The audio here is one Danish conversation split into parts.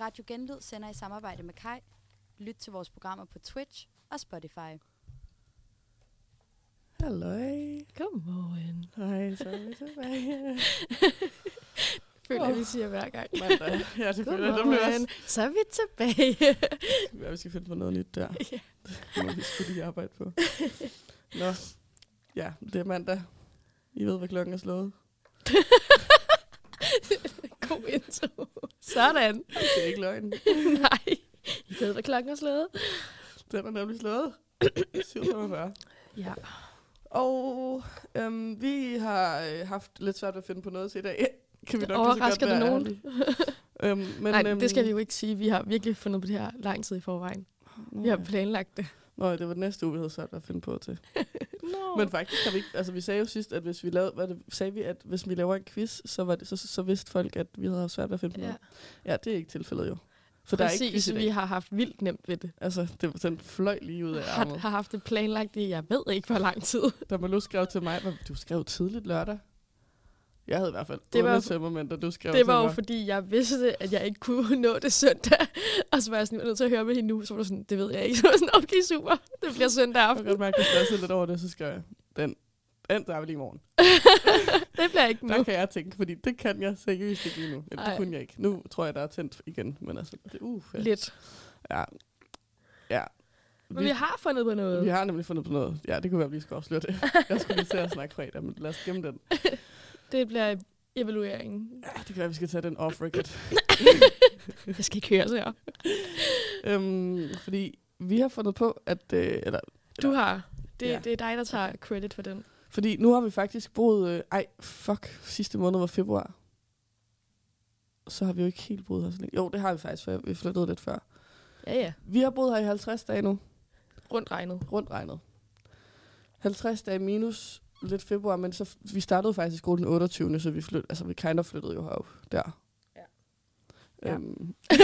Radio Genlyd sender i samarbejde med Kai. Lyt til vores programmer på Twitch og Spotify. Halløj. Godmorgen. Hej, så er vi tilbage. Føler Åh. vi siger hver gang. Mandag. Ja, det føler jeg, det bliver også. Så er vi tilbage. Ja, vi skal finde på noget nyt der. Ja. Det må vi skulle lige arbejde på. Nå. Ja, det er mandag. I ved, hvad klokken er slået. Intro. Sådan. Det er ikke løgn. Nej. I ved, hvad klokken er slået. Den er nemlig slået. 745. Ja. Og øhm, vi har øh, haft lidt svært ved at finde på noget til i dag. Kan vi nok Overrasker det nogen? øhm, men, Nej, øhm, det skal vi jo ikke sige. Vi har virkelig fundet på det her lang tid i forvejen. Vi har planlagt det. Nå, det var næste uge, vi havde ved at finde på til. No. Men faktisk har vi ikke, altså vi sagde jo sidst, at hvis vi lavede, hvad det, sagde vi, at hvis vi laver en quiz, så, var det, så, så, vidste folk, at vi havde haft svært ved at finde på ja. noget. Ja, det er ikke tilfældet jo. For der er ikke quiz Præcis, vi har haft vildt nemt ved det. Altså, det var sådan fløj lige ud af Har, armet. har haft det planlagt i, jeg ved ikke, hvor lang tid. Da Malou skrev til mig, "Hvad, du skrev tidligt lørdag. Jeg havde i hvert fald Det var- tømmermænd, da du skrev Det var jo fordi, jeg vidste, at jeg ikke kunne nå det søndag. Og så var jeg sådan, jeg nødt til at høre med hende nu. Så var du sådan, det ved jeg ikke. Så var jeg sådan, okay, super. Det bliver søndag Jeg aften. kan godt mærke, at jeg stressede lidt over det, så skrev jeg, den, den tager vi lige i morgen. det bliver ikke nu. Der kan jeg tænke, fordi det kan jeg seriøst ikke lige nu. Eller, det kunne jeg ikke. Nu tror jeg, der er tændt igen, men altså, det, uh, ja. Lidt. ja. ja. Men vi har fundet på noget. Vi har nemlig fundet på noget. Ja, det kunne være, at vi skal afsløre det. Jeg skulle lige til at snakke fredag, men lad os gemme den. Det bliver evalueringen. Ja, det kan være, at vi skal tage den off record. Jeg skal ikke høre så her. øhm, fordi vi har fundet på, at... Øh, eller, Du har. Det, Ja. det er dig, der tager credit for den. fordi nu har vi faktisk boet... Øh, ej, fuck. Sidste måned var februar. Så har vi jo ikke helt boet her så længe. Jo, det har vi faktisk, for vi flyttede lidt før. Ja, ja. Vi har boet her i 50 dage nu. Rundt regnet. Rundt regnet. 50 dage minus lidt februar, men så vi startede faktisk i skole den 28. Så vi, flyt, altså, vi kind of flyttede jo herop der. Ja. Ja. Øhm. ja,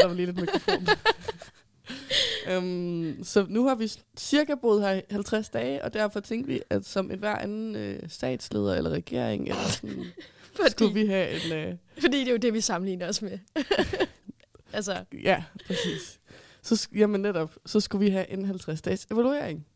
der var lige lidt mikrofon. øhm, så nu har vi cirka boet her i 50 dage, og derfor tænkte vi, at som en hver anden øh, statsleder eller regering, eller sådan, Fordi, skulle vi have en... Øh, fordi det er jo det, vi sammenligner os med. altså, Ja, præcis. Så, jamen netop, så skulle vi have en 50-dages evaluering.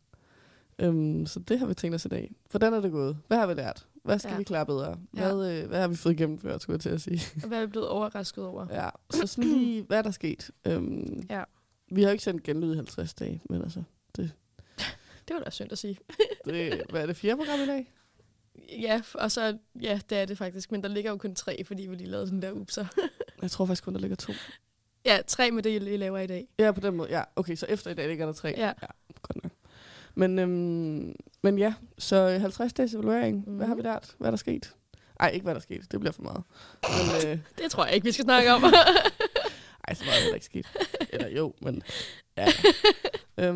Øhm, så det har vi tænkt os i dag. Hvordan er det gået? Hvad har vi lært? Hvad skal Ja. ja. vi klare bedre? Ja. Hvad, øh, hvad har vi fået gennemført, skulle jeg til at sige? hvad er vi blevet overrasket over? ja, så sådan lige, hvad er der sket? Øhm, Ja. Vi har jo ikke sendt genlyd i 50 dage, men altså, Det var da synd at sige. det, hvad er det, fjerde program i dag? Ja, og så, ja, det er det faktisk. Men der ligger jo kun tre, fordi vi lige lavede den der upser. Jeg tror faktisk kun, der ligger to. ja, tre med det, I laver i dag. Ja, på den måde. Ja, okay, så efter i dag ligger der tre. Ja. ja. Men, øhm, men ja, så 50 dages evaluering. Mm. Hvad Mhm. har vi lært? Hvad er der sket? Ej, ikke hvad der er sket. Det bliver for meget. Men, øh, Det tror jeg ikke, vi skal snakke om. ej, så meget er heller ikke sket. Eller jo, men ja. øhm,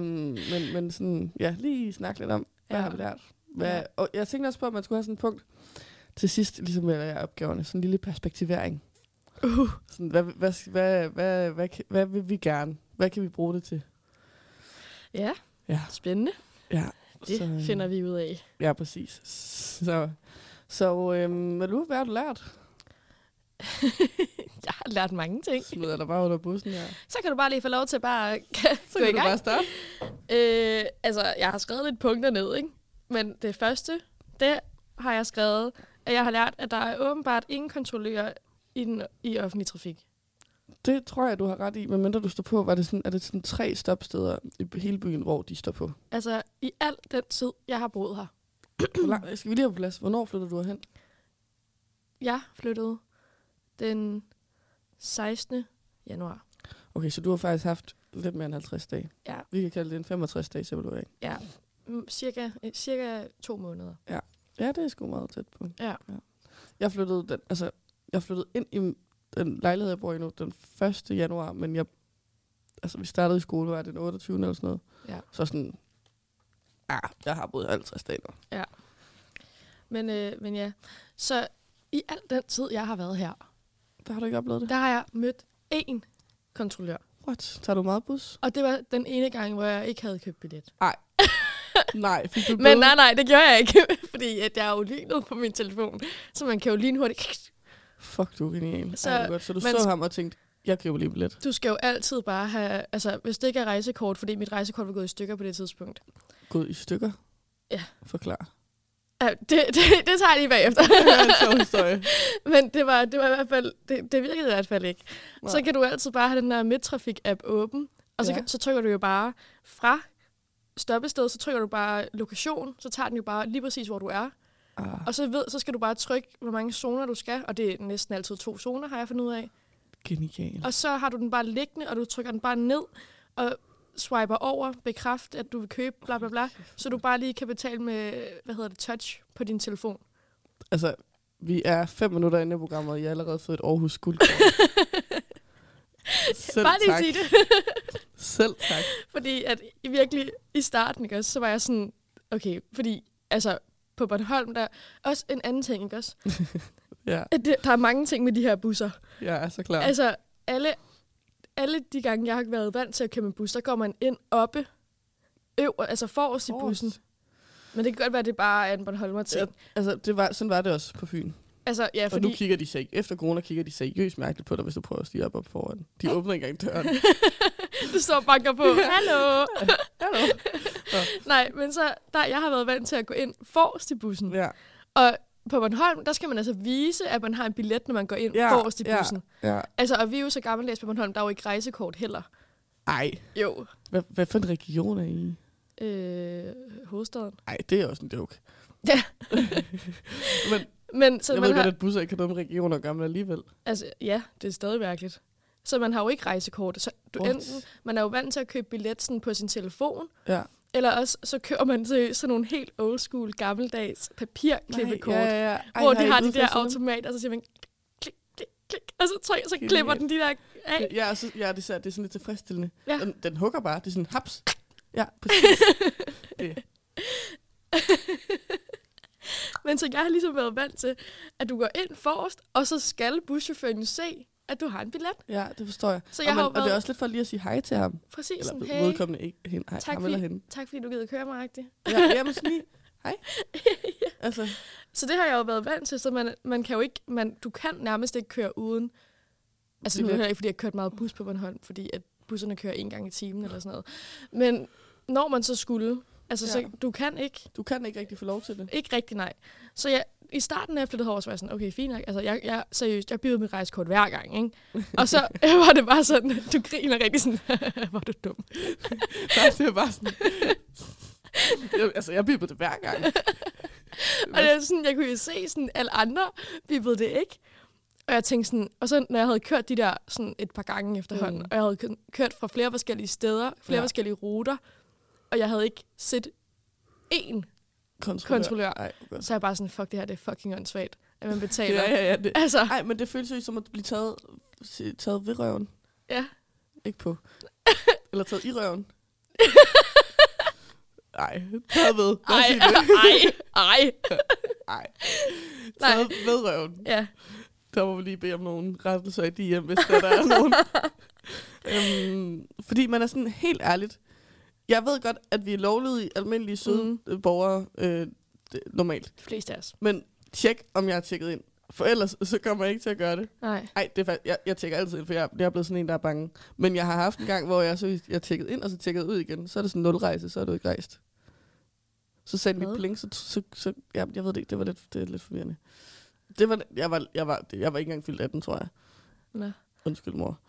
men, men sådan, ja, lige snakke lidt om, hvad Ja. har vi lært? Hvad, Ja. Og jeg tænkte også på, at man skulle have sådan et punkt til sidst, ligesom med jer opgaverne, sådan en lille perspektivering. uh, Sådan, hvad, hvad, hvad, hvad, hvad, hvad, hvad vil vi gerne? Hvad kan vi bruge det til? ja, Ja. spændende. Ja, Det så, øh, finder vi ud af. Ja, præcis. Så, så øhm, hvad, du, hvad har du lært? jeg har lært mange ting. Smider dig bare under bussen her. Så kan du bare lige få lov til bare at Så gå i kan du bare starte. Øh, altså, jeg har skrevet lidt punkter ned, ikke? Men det første, det har jeg skrevet, at jeg har lært, at der er åbenbart ingen kontrollører i, den, i offentlig trafik. Det tror jeg, du har ret i. Men mindre du står på, var det sådan, er det sådan tre stopsteder i hele byen, hvor de står på? Altså, i al den tid, jeg har boet her. Hvor skal vi lige have på plads? Hvornår flyttede du hen? Jeg flyttede den 16. januar. Okay, så du har faktisk haft lidt mere end 50 dage. Ja, Vi kan kalde det en 65 dages evaluering. ja. Mm, Cirka, øh, cirka to måneder. Ja, det er sgu meget tæt på. Ja. Jeg flyttede, den, altså, jeg flyttede ind i den lejlighed, jeg bor i nu, den 1. januar, men jeg, altså, vi startede i skole, var det den 28. eller sådan noget. Ja. Så sådan, ja, jeg har boet 50 dage nu. Men, øh, men ja, så i al den tid, jeg har været her, Der har du ikke oplevet det? der har jeg mødt én kontrollør. What? Tager du meget bus? Og det var den ene gang, hvor jeg ikke havde købt billet. Nej, fik du Men nej, nej, det gjorde jeg ikke, fordi at jeg er jo lynet på min telefon. Så man kan jo lynhurtigt Fuck, du er genial. Så- Ej, godt. så du men- så ham og tænkte, jeg køber lige billet. Du skal jo altid bare have, altså hvis det ikke er rejsekort, fordi mit rejsekort var gået i stykker på det tidspunkt. Gået i stykker? Ja. Forklar. Ja, det, det, det tager jeg lige bagefter. det er. Men det var, det var i hvert fald, det, det virkede i hvert fald ikke. Nej. Så kan du altid bare have den der Midtrafik-app åben, og så, ja. så trykker du jo bare fra stoppested, så trykker du bare lokation, så tager den jo bare lige præcis, hvor du er. Ah, Og så, ved, så skal du bare trykke, hvor mange zoner du skal, og det er næsten altid to zoner, har jeg fundet ud af. genial. Og så har du den bare liggende, og du trykker den bare ned, og swiper over, bekræft, at du vil købe, bla bla bla, så du bare lige kan betale med, hvad hedder det, touch på din telefon. Altså, vi er fem minutter inde i programmet, og jeg har allerede fået et Aarhus guldkort. Selv bare lige tak. sige det. Selv tak. Fordi at i virkelig i starten, ikke også, så var jeg sådan, okay, fordi altså på Bornholm, der er også en anden ting, ikke også? Ja, At det, der er mange ting med de her busser. er så klar. Ja. Altså, alle, alle de gange, jeg har været vant til at køre med bus, der går man ind oppe, øv, altså forrest i bussen. Men det kan godt være, at det bare er en Bornholmer ting. Ja, Ja. altså, det var, sådan var det også på Fyn. Altså, ja, Og nu fordi kigger de seg- efter corona kigger de seriøst mærkeligt på dig, hvis du prøver at stige op op foran. De åbner ikke engang døren. du står og banker på, hallo! Hallo. Nej, men så, der, jeg har været vant til at gå ind forrest i bussen. Ja, Og på Bornholm, der skal man altså vise, at man har en billet, når man går ind Ja, ja, forrest i ja. bussen. ja. Altså, og vi er jo så gammeldags på Bornholm, der er jo ikke rejsekort heller. Ej, Jo. hvad, hvad for en region er I? Øh, hovedstaden. Ej, det er også en joke. Ja. Men Men så jeg man ved har, godt, at busser ikke har noget med regioner at gøre, men alligevel. altså, ja, det er stadig mærkeligt. Så man har jo ikke rejsekort. Så du What? enten, man er jo vant til at købe billet sådan på sin telefon, Ja. eller også så køber man til sådan nogle helt old school, gammeldags papirklippekort, Nej, ja, ja. Ej, hvor de I har de der dem? automater, og så siger man klik, klik, klik, og så, trykker, så klipper den de der af. Ja, så, ja det, er, det er sådan lidt tilfredsstillende. Ja. Den, den hugger bare. Det er sådan haps. Ja, præcis. det. Men så jeg har ligesom været vant til, at du går ind forrest, og så skal buschaufføren se, at du har en billet. Ja, det forstår jeg. Så og, jeg man, har jo og det er været- også lidt for lige at sige hej til ham. Præcis sådan, Eller hey, vedkommende ikke hende, hej, Tak ham fordi- eller hende. tak fordi du gider køre mig, rigtigt. Ja, jamen sådan lige, hej. Altså, Så det har jeg jo været vant til, så man, man kan jo ikke, man, du kan nærmest ikke køre uden. Altså nu er det ikke, fordi jeg har kørt meget bus på Bornholm, fordi at busserne kører en gang i timen eller sådan noget. Men når man så skulle, altså ja. Ja. så du kan ikke, du kan ikke rigtig få lov til det. ikke rigtig nej. Så jeg, i starten, når jeg flyttede herover, så var jeg sådan, okay, fint nok. Altså, jeg, jeg, seriøst, jeg byggede mit rejsekort hver gang, ikke? Og så var det bare sådan, du griner rigtig sådan, hvor er du dum. Nej, det bare sådan... jeg, altså, jeg bippede det hver gang. Og det er sådan, jeg kunne jo se sådan, alle andre bippede det ikke. Og jeg tænkte sådan, og så når jeg havde kørt de der sådan et par gange efterhånden, Mm. og jeg havde kø- kørt fra flere forskellige steder, flere ja. forskellige ruter, og jeg havde ikke set én Kontrollør. kontrollør, Ej, så er jeg bare sådan, fuck det her, det er fucking åndssvagt, at man betaler. Ja, ja, ja. Det, Altså, ej, men det føles jo som at blive taget, taget ved røven. ja. Ikke på. Eller taget i røven. Ej, taget ved. Ej, ej, ej. Ej. Nej. Taget ved røven. Ja, Der må vi lige bede om nogle rettelser i DM, hvis der, der er nogen. øhm, fordi man er sådan helt ærligt. Jeg ved godt, at vi er lovlydige, almindelige søde mm. borgere øh, det, normalt. de fleste af os. Men tjek, om jeg er tjekket ind. For ellers så kommer jeg ikke til at gøre det. Nej. Nej, det er jeg, jeg tjekker altid ind, for jeg, jeg er blevet sådan en, der er bange. Men jeg har haft en gang, hvor jeg, så, jeg tjekkede ind, og så tjekkede ud igen. Så er det sådan en nulrejse, så er du ikke rejst. Så Hvad? mit pling, så, så, så ja, jeg ved det ikke, det var lidt, det er lidt forvirrende. Det var, jeg, var, jeg, var, jeg var ikke engang fyldt 18, tror jeg. Nå. Undskyld, mor.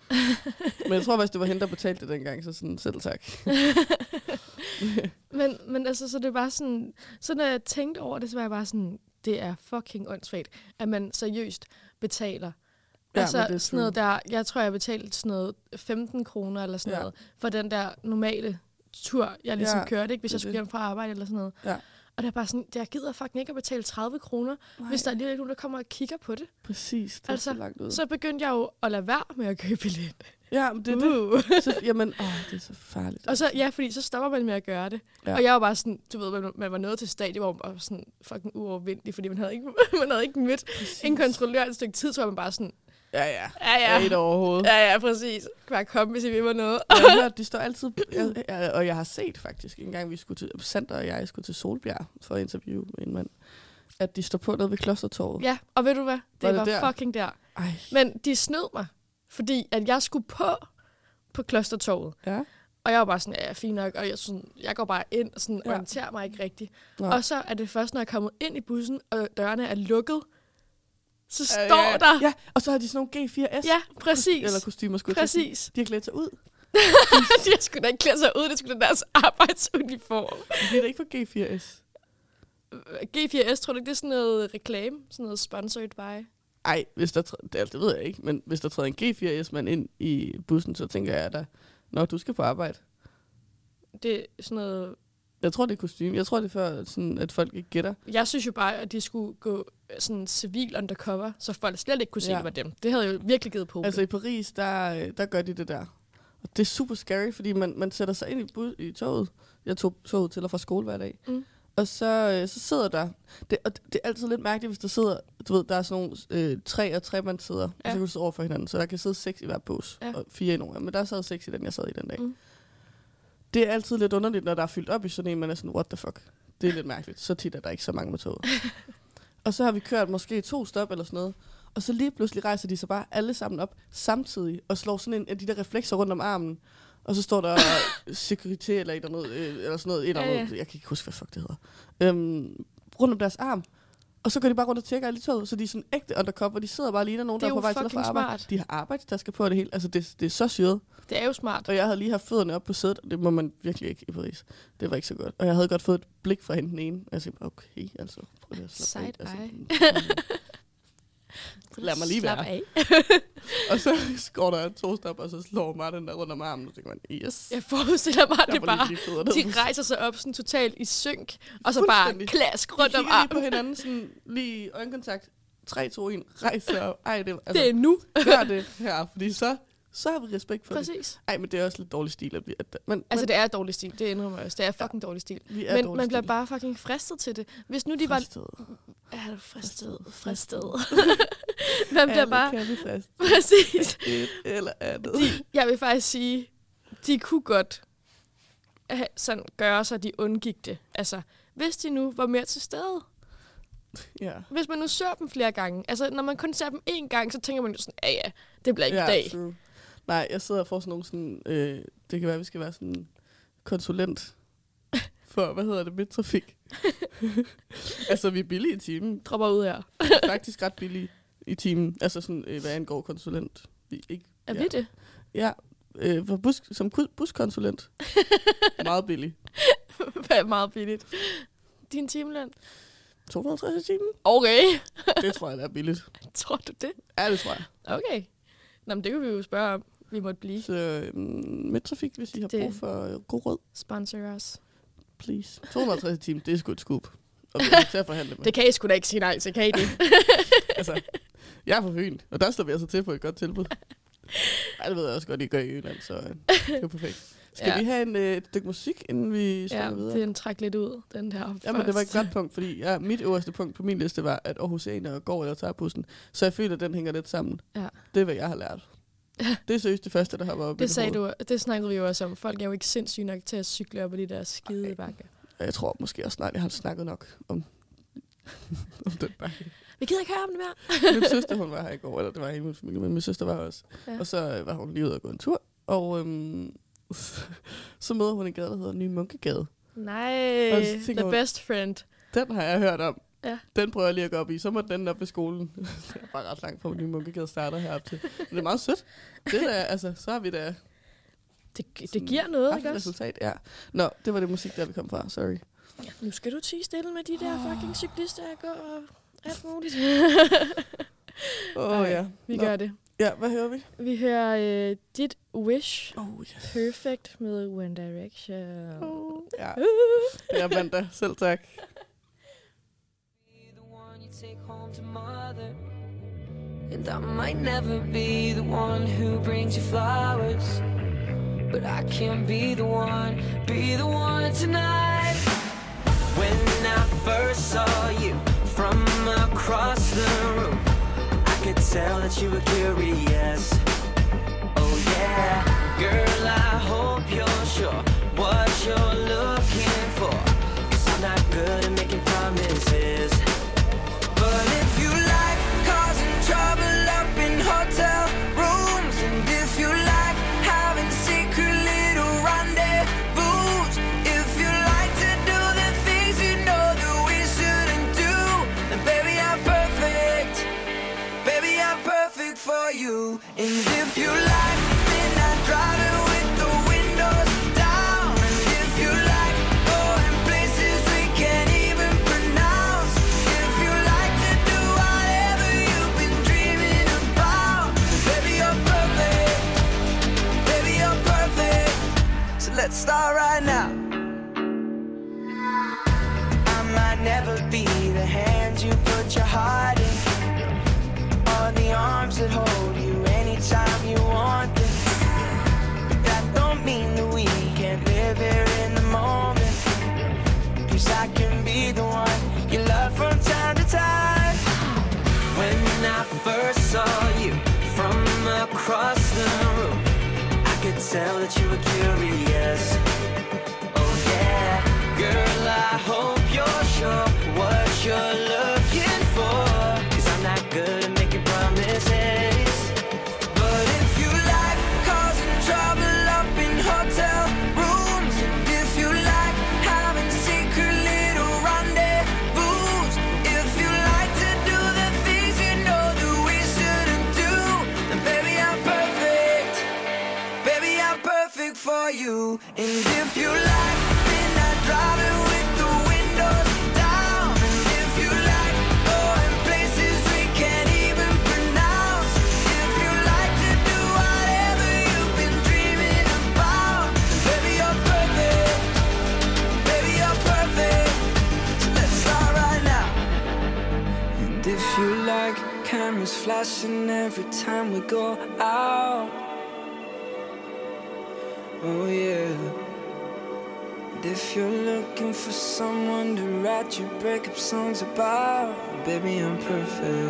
Men jeg tror faktisk, det var hende, der betalte det dengang, så sådan, selv tak. Men, men altså, så det er bare sådan, så når jeg tænkte over det, så var jeg bare sådan, det er fucking åndssvagt, at man seriøst betaler. Ja, altså det sådan noget der, jeg tror, jeg betalte sådan noget 15 kroner eller sådan Ja. noget, for den der normale tur, jeg ligesom Ja, kørte, ikke, hvis jeg skulle hjem fra arbejde eller sådan noget. Ja. Og det er bare sådan, jeg gider fucking ikke at betale 30 kroner, hvis der er lige nogen, der kommer og kigger på det. Præcis, det er Altså, så langt ud. Så begyndte jeg jo at lade være med at købe billet. ja, men det er det. Uh. Så, jamen, åh, det er så farligt. Og så, ja, fordi så stopper man med at gøre det. Ja. Og jeg var bare sådan, du ved, man, man var nået til stadiet, hvor man var sådan fucking uovervindelig, fordi man havde ikke, man havde ikke mødt Præcis. en kontrollør et stykke tid, så var man bare sådan, Ja, ja. ja, Ja. ja, Ikke overhovedet. ja, ja, præcis. Bare kom, hvis I vil mig noget. Hørt, de står altid... Jeg, jeg, og jeg har set faktisk, en gang vi skulle til... Sander og jeg skulle til Solbjerg for at interviewe en mand. at de står på nede ved klostertorvet. Ja, og ved du hvad? Det Var det var der? fucking der. Ej, Men de snød mig, fordi at jeg skulle på på klostertorvet. ja. Og jeg var bare sådan, ja, fint nok, og jeg, sådan, jeg går bare ind og sådan, Ja. ja. orienterer mig ikke rigtigt. Nå. Og så er det først, når jeg er kommet ind i bussen, og dørene er lukket, så står Ja, ja, der... Ja, og så har de sådan nogle G4S. ja præcis. Eller kostymer, skulle præcis. De har klædt sig ud. de har sgu da ikke klædt sig ud, det skulle da deres arbejdsuniform. De er ikke for G4S. G4S, tror du ikke, det er sådan noget reklame? Sådan noget sponsored by? Ej, hvis der det, det ved jeg ikke, men hvis der træder en G4S-mand ind i bussen, så tænker jeg da, når du skal på arbejde. Det er sådan noget... Jeg tror, det er kostume. Jeg tror, det er for, sådan, at folk ikke gætter. Jeg synes jo bare, at de skulle gå sådan civil undercover, så folk slet ikke kunne se, Ja. det var dem. Det havde jo virkelig givet på. Altså i Paris, der, øh, der gør de det der. Og det er super scary, fordi man, man sætter sig ind i, bus, i toget. Jeg tog toget til og fra skole hver dag. Mm. Og så, øh, så sidder der... Det, og det er altid lidt mærkeligt, hvis der sidder... Du ved, der er sådan nogle øh, tre og tre man sidder. Ja. Og Ja. så kan du sidde over for hinanden. Så der kan sidde seks i hver bus. Ja. Og fire i nogle. Men der sad seks i den, jeg sad i den dag. Mm. Det er altid lidt underligt, når der er fyldt op i sådan en, man er sådan, what the fuck. Det er lidt mærkeligt. Så tit er der ikke så mange med toget. og så har vi kørt måske to stop eller sådan noget. Og så lige pludselig rejser de sig bare alle sammen op samtidig og slår sådan en af de der reflekser rundt om armen. Og så står der security eller, et eller, noget, øh, eller sådan noget, et eller andet. Jeg kan ikke huske, hvad fuck det hedder. Øhm, rundt om deres arm. Og så går de bare rundt og tjekker alle toget, så de er sådan ægte undercover. De sidder bare lige der nogen, er der er på vej til fra fucking arbejde. smart. De har arbejdstasker på det hele. Altså, det, det er så syret. Det er jo smart. Og jeg havde lige haft fødderne op på sædet, og det må man virkelig ikke i Paris. Det var ikke så godt. Og jeg havde godt fået et blik fra hende den ene. Og jeg tænkte, okay, altså, prøv lige at slappe Side af. eye. Altså, Lad mig lige Slap være. af. og så går der to stop, og så slår Martin der rundt om armen, og så tænker man, yes. Jeg forestiller mig, det bare... de rejser sig op sådan totalt i synk, og så bare klask rundt om lige på armen. hinanden, sådan lige øjenkontakt. 3, 2, 1, rejser op. Ej, det, altså, Det er nu. gør det her, fordi så, så har vi respekt for det. Præcis. Ej, men det er også lidt dårlig stil, at vi... At, men, Altså, men, det er dårlig stil. Det indrømmer jeg også. Det er fucking dårlig stil. vi er Men dårlig man bliver stil. bare fucking fristet til det. Hvis nu de var... Fristet. Er du fristet? Fristet. man bliver Alle bare... kan vi fast. Præcis. Et eller andet. De, jeg vil faktisk sige, de kunne godt sådan gøre så, de undgik det. Altså, hvis de nu var mere til stede. Ja. Hvis man nu ser dem flere gange. Altså, når man kun ser dem én gang, så tænker man jo sådan, ja ja, det bliver ikke ja, i dag. True. Nej, jeg sidder og får sådan nogle sådan... Øh, det kan være, at vi skal være sådan konsulent for, hvad hedder det, midtrafik. altså, vi er billige i timen. Dropper ud her. Faktisk ret billige i timen. Altså sådan, øh, hvad angår konsulent. Vi, ikke, Er ja. vi det? Ja, øh, for bus, som buskonsulent. Meget billig. Hvad er meget billigt? Din timeløn? 250 i timen? Okay. Det tror jeg, det er billigt. Tror du det? Ja, det tror jeg. Okay. Nå, men det kan vi jo spørge om. Vi måtte blive. Så øh, midtrafik, hvis I har Det- brug for øh, god råd, Sponsor os. please. 250 i timen, det er sgu et scoop. Og vi er til at forhandle med. Det kan I sgu da ikke sige nej til, kan I det? altså, jeg er fra Fyn, og der står vi altså til på et godt tilbud. Ej, det ved jeg også godt, I gør i Jylland, så øh, det er perfekt. Skal ja. Ja. vi have en, øh, et stykke musik, inden vi ja, snakker videre? den træk lidt ud, den der Ja, men det var et først. godt punkt, fordi ja, mit øverste punkt på min liste var, at Aarhusianer går eller tager bussen. Så jeg føler, at den hænger lidt sammen. Ja. Det er, hvad jeg har lært. Det er seriøst det første, der har været oppe i Det sagde du, det snakkede vi jo også om. Folk er jo ikke sindssyge nok til at cykle op ad de der skide bakke. Og Jeg tror måske også snart, jeg har snakket nok om, om den bakke. Vi gider ikke høre om det mere. Min søster, hun var her i går, eller det var hele min familie, men min søster var også. Ja. Og så øh, var hun lige ude og gå en tur, og øhm, så møder hun en gade, der hedder Ny Munkegade. Nej, the hun- best friend. Den har jeg hørt om. Ja. Den prøver jeg lige at gå op i. Så må den op ved skolen. det er bare ret langt fra, Ny Munkegade starter herop til. Men det er meget sødt. Det er, altså, så har vi da Det, det giver noget, ikke også? resultat. Ja. Nå, det var det musik, der vi kom fra. Sorry. Nu skal du tige stille med de der fucking cyklister, jeg går og alt muligt. Åh oh, Ej, ja. Vi Nå. gør det. Ja, hvad hører vi? Vi hører uh, Dit Wish Oh, yes. Perfect med One Direction. Oh, ja, det er mandag. Selv tak. Take home to mother. And I might never be the one who brings you flowers. But I can be the one, be the one tonight. When I first saw you from across the room, I could tell that you were curious. Oh yeah, girl, I hope you're sure what you're looking you. I'm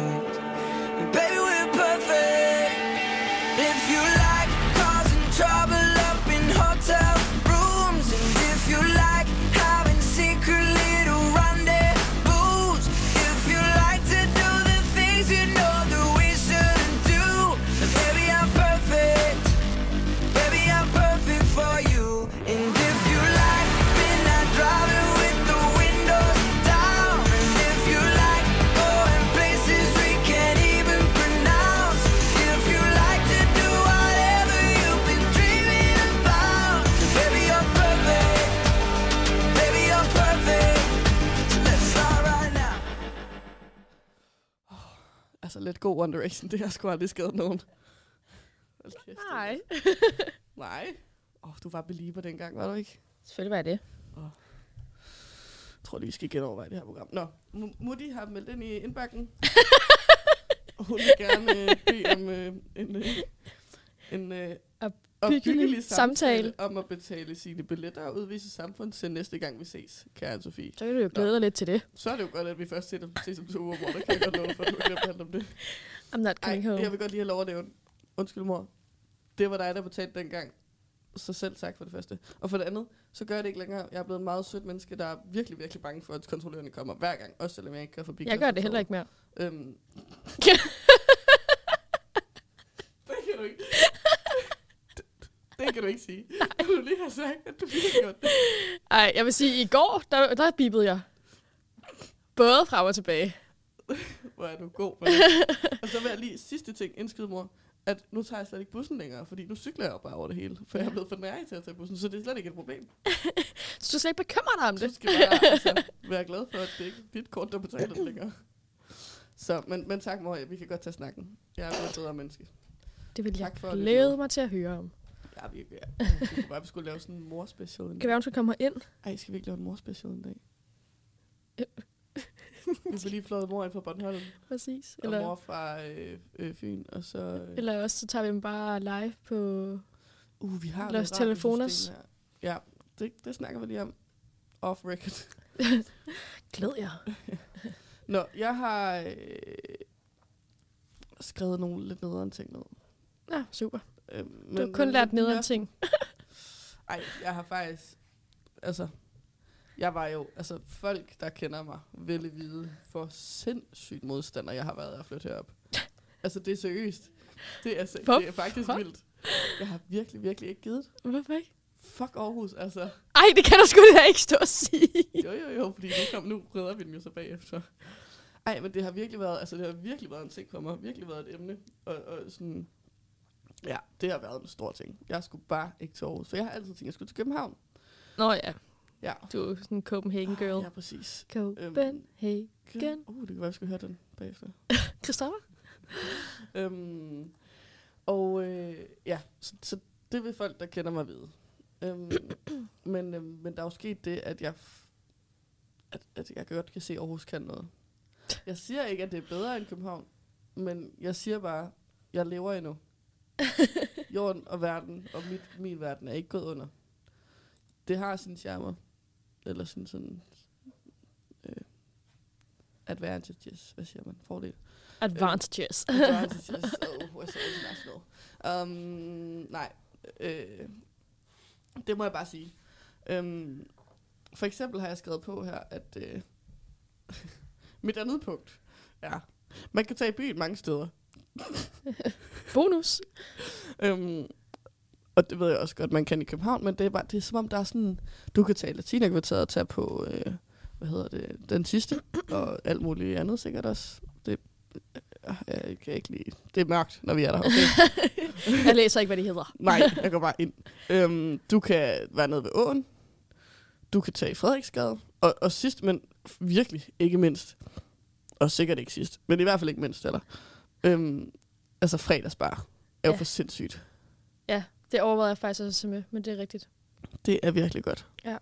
Direction, det har sgu aldrig skadet nogen. Hold kæft, Nej. Nej. Åh, oh, du var belieber dengang, var du ikke? Selvfølgelig var jeg det. Jeg tror lige, vi skal genoverveje det her program. Nå, M- Mutti har meldt ind i indbakken. Hun vil gerne øh, bede om øh, en, øh, en øh, opbyggelig samtale om at betale sine billetter og udvise samfund til næste gang vi ses, kære Sofie. Så kan du jo glæde dig lidt til det. Så er det jo godt, at vi først ses om, ses om to uger, hvor der kan jeg godt love for, at du kan handle om det. I'm not Ej, coming home. jeg vil godt lige have lov at nævne. Undskyld, mor. Det var dig, der betalte dengang. Så selv tak for det første. Og for det andet, så gør jeg det ikke længere. Jeg er blevet en meget sødt menneske, der er virkelig, virkelig bange for, at kontrollørerne kommer hver gang. Også selvom jeg ikke kan forbi Jeg gør det heller ikke mere. Øhm. det kan du ikke. Det, kan du ikke sige. Du lige har sagt, at du lige har gjort det. Ej, jeg vil sige, i går, der, der bippede jeg. Både frem og tilbage. Hvor er du god. Og så vil jeg lige sidste ting indskyde, mor. At nu tager jeg slet ikke bussen længere, fordi nu cykler jeg jo bare over det hele. For jeg er blevet for nær til at tage bussen, så det er slet ikke et problem. Så du skal slet ikke bekymre dig om det. skal bare altså, være glad for, at det ikke er dit kort, der betaler det længere. Så, men, men tak, mor. Vi kan godt tage snakken. Jeg er blevet et bedre menneske. Det vil jeg for glæde mig til at høre om. Ja, vi, ja. Vi kunne bare, vi skulle lave sådan en morspecial. en Kan dag. være, hun skal komme ind? Ej, skal vi ikke lave en morspecial en dag? Vi får lige flået mor ind fra Bornholm, Præcis. og mor Eller, fra øh, øh, Fyn, og så... Øh, eller også så tager vi dem bare live på... uh, vi har Los her. Ja, det, det snakker vi lige om. Off record. Glæd jer. Nå, jeg har øh, skrevet nogle lidt nederen ting ned. Ja, super. Øh, Du har kun lært nederen ting. Ej, jeg har faktisk... Altså, jeg var jo... Altså, folk, der kender mig, ville vide, for sindssygt modstander jeg har været af at flytte herop. altså, det er seriøst. Det er, se- det er faktisk vildt. Jeg har virkelig, virkelig ikke givet. Hvorfor ikke? Fuck Aarhus, altså. Ej, det kan du sgu da ikke stå og sige. Jo, jo, jo, fordi nu, kom, nu redder vi den jo så bagefter. Ej, men det har virkelig været, altså det har virkelig været en ting for mig. Virkelig været et emne. Og, og sådan, ja, det har været en stor ting. Jeg skulle bare ikke til Aarhus, for jeg har altid tænkt, at jeg skulle til København. Nå ja, Ja. du er sådan en Copenhagen girl. Ja, præcis. Copenhagen. Igen. Uh, det kan være, vi skal høre den bagefter. Christoffer? øhm, og øh, ja, så, så det vil folk, der kender mig vide. Øhm, men, øhm, men der er jo sket det, at jeg, at, at jeg godt kan se, at Aarhus kan noget. Jeg siger ikke, at det er bedre end København, men jeg siger bare, jeg lever endnu. Jorden og verden og mit, min verden er ikke gået under. Det har sin charmer. Eller sin sådan... Øh, advantages, hvad siger man? Fordel. Advantages. Advantages. Oh, we're so international. Um, nej. Øh, det må jeg bare sige. Um, for eksempel har jeg skrevet på her, at øh, mit andet punkt er, man kan tage i byen mange steder. Bonus. Um, og det ved jeg også godt, man kan i København, men det er, bare, det er som om, der er sådan, du kan tage Latinakvarteret og tage på, øh, hvad hedder det, den sidste, og alt muligt andet sikkert også. Det, øh, jeg kan ikke lide. Det er mørkt, når vi er der. Okay. Jeg læser ikke, hvad de hedder. Nej, jeg går bare ind. Øhm, du kan være nede ved åen. Du kan tage i Frederiksgade. Og, og sidst, men virkelig ikke mindst, og sikkert ikke sidst, men i hvert fald ikke mindst, eller, øhm, altså fredagsbar er jo Ja. for sindssygt. Det overvejede jeg faktisk også med, men det er rigtigt. Det er virkelig godt. Ja.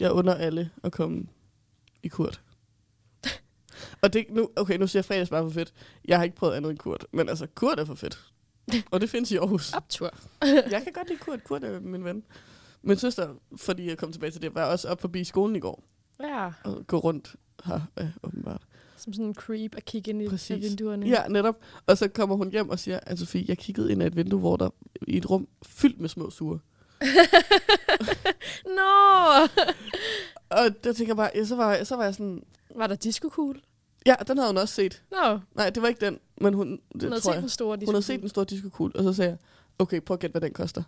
Jeg under alle at komme i kurt. og det, nu, okay, nu siger jeg fredagsbar for fedt. Jeg har ikke prøvet andet end kurt, men altså, kurt er for fedt. Og det findes i Aarhus. Optur. jeg kan godt lide Kurt. Kurt er min ven. Min søster, fordi jeg kom tilbage til det, var også op forbi skolen i går Ja, og gå rundt her, øh, åbenbart. Som sådan en creep at kigge ind i Præcis. af vinduerne. Ja, netop. Og så kommer hun hjem og siger, at Sofie, jeg kiggede ind ad et vindue, hvor der i et rum fyldt med små sure. Nå! Og der tænker jeg bare, ja, så, var, så var jeg sådan, Var der disco-kugle? ja, den havde hun også set. Nå, Nej, det var ikke den, men hun, det hun havde tror set jeg. den store disco Hun havde set den store disco og så sagde jeg, okay, prøv at gætte, hvad den koster.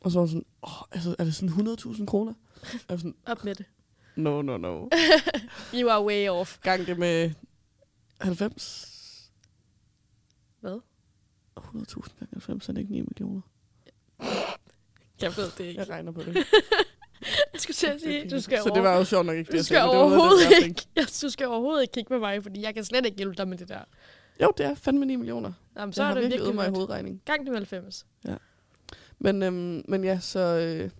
Og så var hun sådan, åh, altså, er det sådan 100.000 kroner? Jeg var sådan, Op med det. No, no, no. You are way off. Gang det med 90. Hvad? 100.000 gange 90 er det ikke 9 millioner. Jeg ved det ikke. Jeg regner på det. Jeg skulle til at sige, du skal, Så det var jo sjovt nok ikke det, du jeg skal sagde, det noget af overhovedet det, jeg ikke, ja, du skal overhovedet ikke kigge med mig, fordi jeg kan slet ikke hjælpe dig med det der. Jo, det er fandme 9 millioner. Jamen, Så jeg har det virkelig øvet mig i hovedregning. Gang med 90. Men, øhm, men ja, så, øh,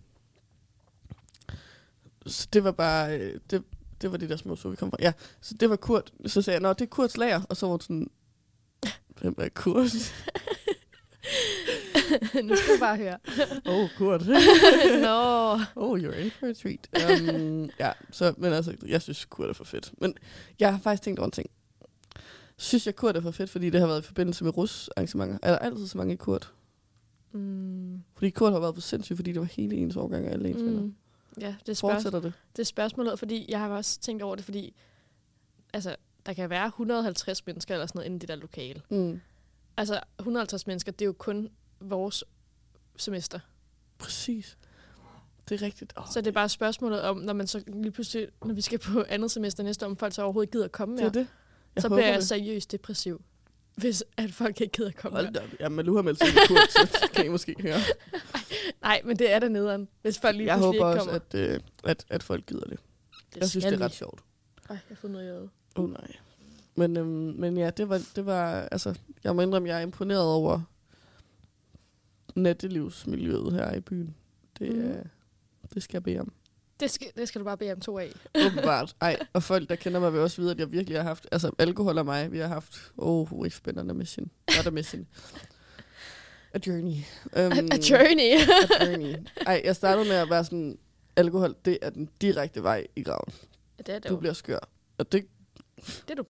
så det var bare, øh, det, det var de der små så vi kom fra. Ja, så det var Kurt. Så sagde jeg, nå, det er Kurts lager. Og så var hun sådan, hvem er Kurt? nu skal du bare høre. Oh, Kurt. Nå. Oh, you're in for a treat. Um, ja, så, men altså, jeg synes, Kurt er for fedt. Men jeg har faktisk tænkt over en ting. Synes jeg, Kurt er for fedt, fordi det har været i forbindelse med rus-arrangementer? Er der altid så mange i Kurt? Mm, Fordi Kurt har været for sindssygt, fordi det var hele ens årgang af alle ens venner. Ja, det er, spørg- Fortsætter det? det er spørgsmålet, fordi jeg har også tænkt over det, fordi altså, der kan være 150 mennesker eller sådan noget inde i det der lokale. Mm. Altså, 150 mennesker, det er jo kun vores semester. Præcis. Det er rigtigt. Oh, Så det er bare spørgsmålet om, når man så lige pludselig, når vi skal på andet semester næste år, om folk så overhovedet gider at komme det er det. Jeg så bliver jeg det. seriøst depressiv, hvis at folk ikke gider at komme Hold mere. op. Ja, men du har meldt sig ind i Kurt, så kan I måske høre. Nej, men det er der nederen, hvis folk lige Jeg håber ikke også, kommer. at, øh, at, at folk gider det. det Jeg synes, det er ret sjovt. Ej, jeg har fået noget i. Åh oh, nej. Men, øhm, men ja, det var, det var, altså, jeg må indrømme, jeg er imponeret over nattelivsmiljøet her i byen. Det, mm. det skal jeg bede om. Det skal, det skal du bare bede om to af. Åbenbart. Ej, og folk, der kender mig, vil også vide, at jeg virkelig har haft, altså alkohol og mig, vi har haft, oh, oh spændende mission. Not a mission. A journey. Um, A journey. a journey. Ej, jeg startede med at være sådan, alkohol, det er den direkte vej i graven. det er det Du jo. bliver skør. Og det, Det er du